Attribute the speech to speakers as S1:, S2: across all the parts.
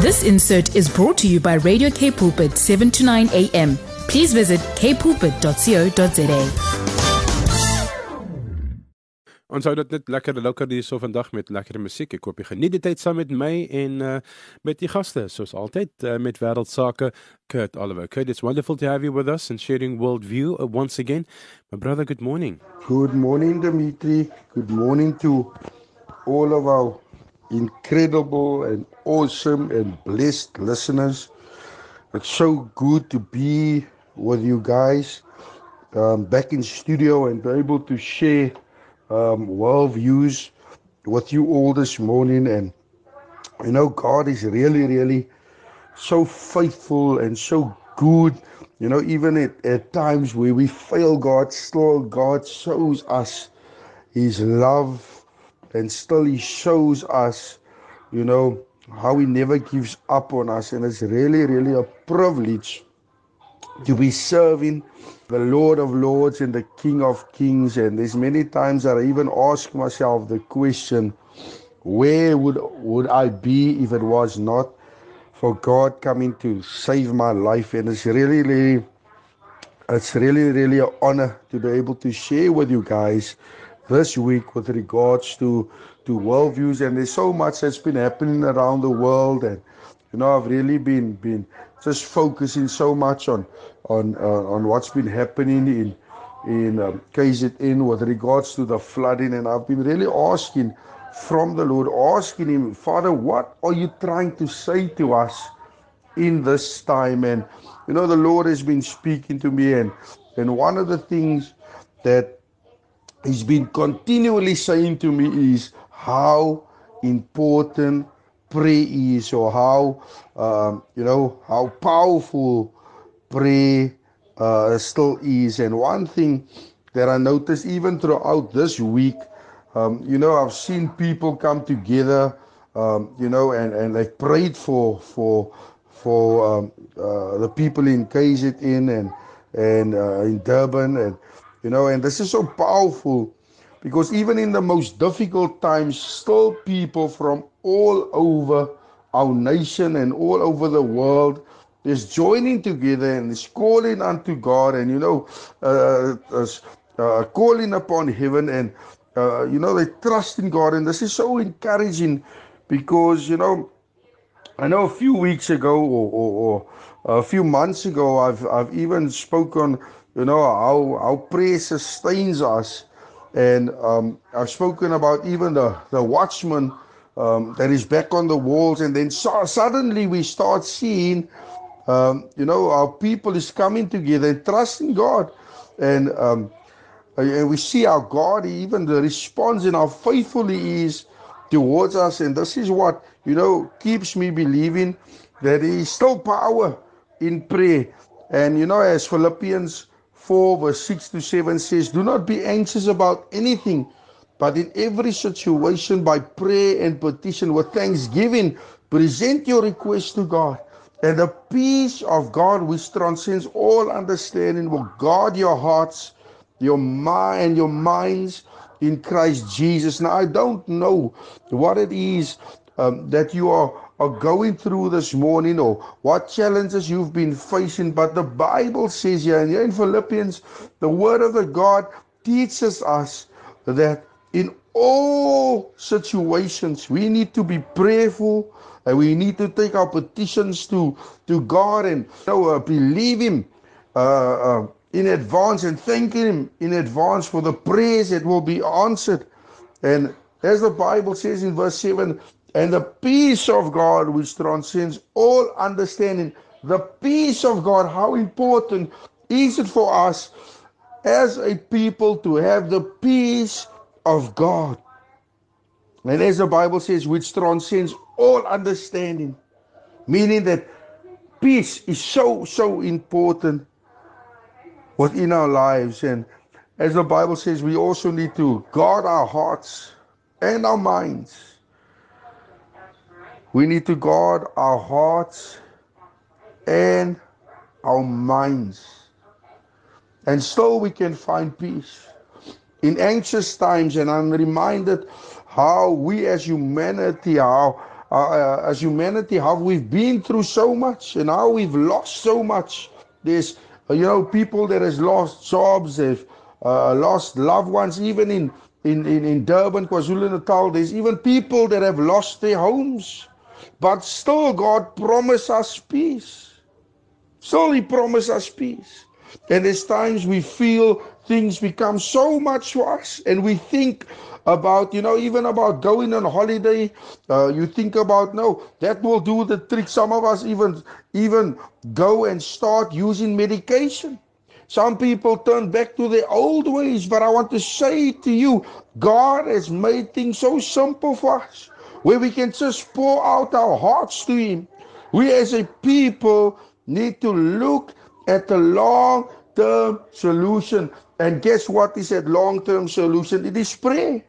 S1: This insert is brought to you by Radio K Pulpit 7 to 9 a.m. Please visit kpulpit.co.za.
S2: Ons hou dit net lekker lekker hier so vandag met lekker musiek. Ek hoop jy geniet die tyd saam met my en uh, met die gaste soos altyd uh, met wêreldsake Kurt Oliver. Kurt, it's wonderful to have you with us and sharing worldview uh, once again. My brother, good morning.
S3: Good morning, Dimitri. Good morning to all of our incredible and awesome and blessed listeners. It's so good to be with you guys um, back in studio and be able to share um, world views with you all this morning. And you know, God is really, really so faithful and so good. You know, even at, at times where we fail God, still God shows us His love and still He shows us, you know, how He never gives up on us. And it's really, really a privilege to be serving the Lord of Lords and the King of Kings. And there's many times that I even ask myself the question, where would would I be if it was not for God coming to save my life? And it's really, really, it's really, really an honor to be able to share with you guys this week with regards to to worldviews. And there's so much that's been happening around the world, and you know, I've really been been just focusing so much on on uh, on what's been happening in in um, KZN with regards to the flooding, and I've been really asking from the Lord, asking Him, Father, what are you trying to say to us in this time? And you know, the Lord has been speaking to me, and and one of the things that He's been continually saying to me is how important prayer is, or how um, you know how powerful prayer uh, still is. And one thing that I noticed even throughout this week, um, you know, I've seen people come together, um, you know, and, and they prayed for for for um, uh, the people in KZN and and uh, in Durban, and you know, and this is so powerful because even in the most difficult times, still people from all over our nation and all over the world is joining together and is calling unto God and you know uh, uh, calling upon heaven and uh, you know they trust in God. And this is so encouraging because you know I know a few weeks ago or, or, or a few months ago I've I've even spoken you know how how prayer sustains us and um, I've spoken about even the the watchman um, that is back on the walls and then so, suddenly we start seeing um, you know, our people is coming together and trusting God. And, um, and we see our God, even the response and how faithful He is towards us. And this is what, you know, keeps me believing that He is still power in prayer. And, you know, as Philippians 4, verse 6 to 7 says, Do not be anxious about anything, but in every situation, by prayer and petition with thanksgiving, present your request to God. And the peace of God, which transcends all understanding, will guard your hearts, your mind, and your minds in Christ Jesus. Now, I don't know what it is um, that you are, are going through this morning or what challenges you've been facing, but the Bible says here, and here in Philippians, the Word of the God teaches us that in all situations we need to be prayerful and we need to take our petitions to, to God and you know, uh, believe Him uh, uh, in advance and thanking Him in advance for the prayers that will be answered. And as the Bible says in verse 7, and the peace of God, which transcends all understanding, the peace of God, how important is it for us as a people to have the peace of God? And as the Bible says, which transcends all understanding, meaning that peace is so, so important within our lives. And as the Bible says, we also need to guard our hearts and our minds. We need to guard our hearts and our minds. And so we can find peace. In anxious times, and I'm reminded how we as humanity, how uh, uh, as humanity, how we've been through so much and how we've lost so much. There's, uh, you know, people that has lost jobs, they've uh, lost loved ones, even in, in, in, in Durban, KwaZulu-Natal. There's even people that have lost their homes. But still, God promised us peace. Still, He promised us peace. And there's times we feel things become so much for us, and we think about, you know, even about going on holiday. Uh, you think about, no, that will do the trick. Some of us even even go and start using medication. Some people turn back to their old ways, but I want to say to you, God has made things so simple for us, where we can just pour out our hearts to Him. We as a people need to look at the long term solution. And guess what is that long term solution? It is prayer.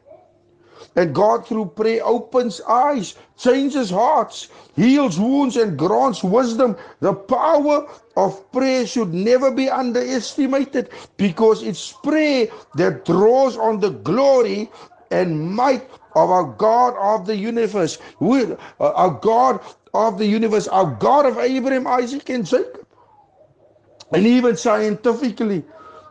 S3: And God, through prayer, opens eyes, changes hearts, heals wounds, and grants wisdom. The power of prayer should never be underestimated because it's prayer that draws on the glory and might of our God of the universe, uh, our God of the universe, our God of Abraham, Isaac, and Jacob. And even scientifically,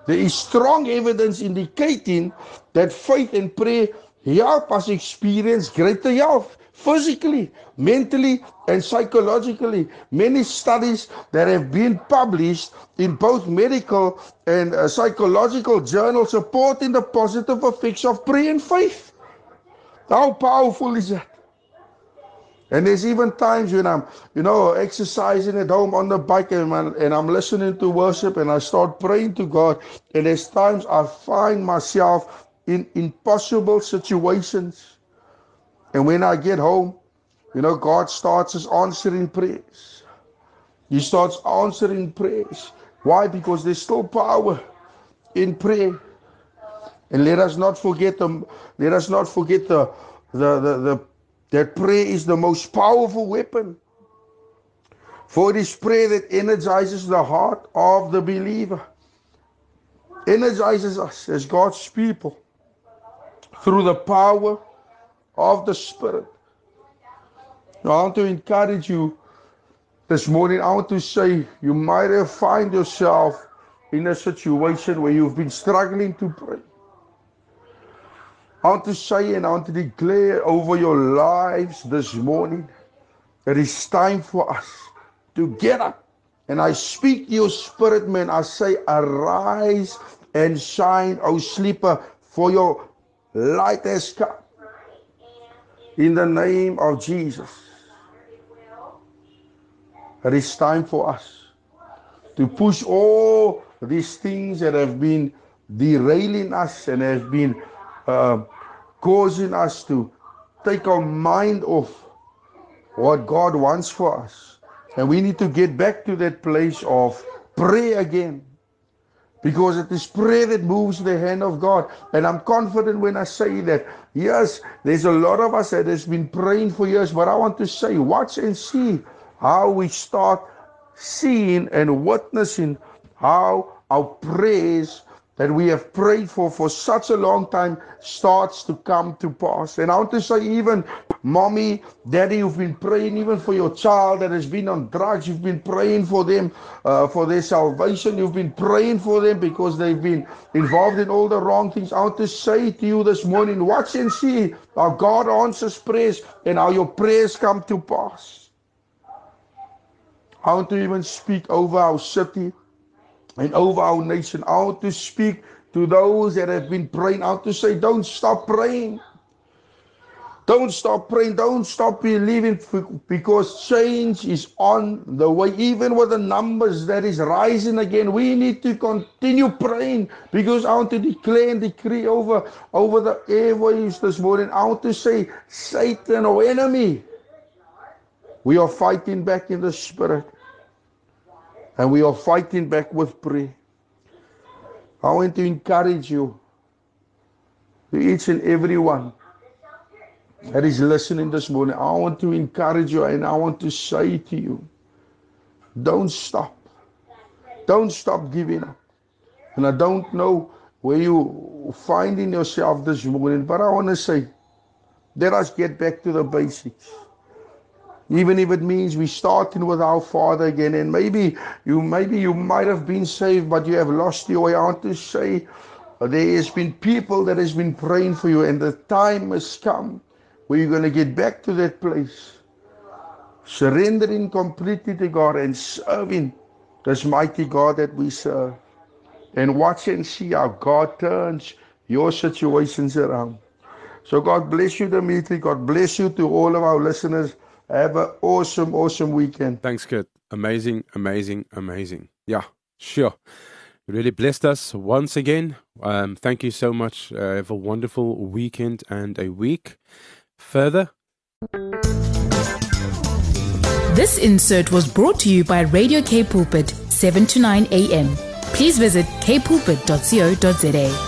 S3: there is strong evidence indicating that faith and prayer help us experience greater health physically, mentally, and psychologically. Many studies that have been published in both medical and uh, psychological journals supporting the positive effects of prayer and faith. How powerful is that? And there's even times when I'm, you know, exercising at home on the bike and I'm, and I'm listening to worship and I start praying to God. And there's times I find myself in impossible situations. And when I get home, you know, God starts us answering prayers. He starts answering prayers. Why? Because there's still power in prayer. And let us not forget them. let us not forget the the the, the that prayer is the most powerful weapon. For it is prayer that energizes the heart of the believer, energizes us as God's people through the power of the Spirit. Now, I want to encourage you this morning. I want to say you might have find yourself in a situation where you've been struggling to pray. I want to say and I want to declare over your lives this morning that it's time for us to get up. And I speak to your spirit, man. I say, arise and shine, O sleeper, for your light has come. In the name of Jesus. It is time for us to push all these things that have been derailing us and have been uh, causing us to take our mind off what God wants for us. And we need to get back to that place of prayer again. Because it is prayer that moves the hand of God. And I'm confident when I say that. Yes, there's a lot of us that has been praying for years, but I want to say, watch and see how we start seeing and witnessing how our prayers that we have prayed for for such a long time starts to come to pass. And I want to say, even mommy, daddy, you've been praying even for your child that has been on drugs. You've been praying for them uh, for their salvation. You've been praying for them because they've been involved in all the wrong things. I want to say to you this morning, watch and see how God answers prayers and how your prayers come to pass. I want to even speak over our city and over our nation. I want to speak to those that have been praying out to say, don't stop praying. Don't stop praying. Don't stop believing because change is on the way. Even with the numbers that is rising again, we need to continue praying because I want to declare and decree over, over the airwaves this morning. I want to say, Satan or enemy, we are fighting back in the spirit. And we are fighting back with prayer. I want to encourage you, each and every one that is listening this morning. I want to encourage you and I want to say to you, don't stop. Don't stop giving up. And I don't know where you finding yourself this morning, but I want to say, let us get back to the basics. Even if it means we starting with our Father again. And maybe you, maybe you might have been saved, but you have lost your way. I want to say, there has been people that has been praying for you, and the time has come where you're going to get back to that place, surrendering completely to God and serving this mighty God that we serve, and watch and see how God turns your situations around. So God bless you, Dimitri. God bless you to all of our listeners. Have an awesome, awesome weekend.
S2: Thanks, Kurt. Amazing, amazing, amazing. Yeah, sure. You really blessed us once again. Um, thank you so much. Uh, have a wonderful weekend and a week. Further.
S1: This insert was brought to you by Radio K Pulpit, 7 to 9 a.m. Please visit kpulpit.co.za.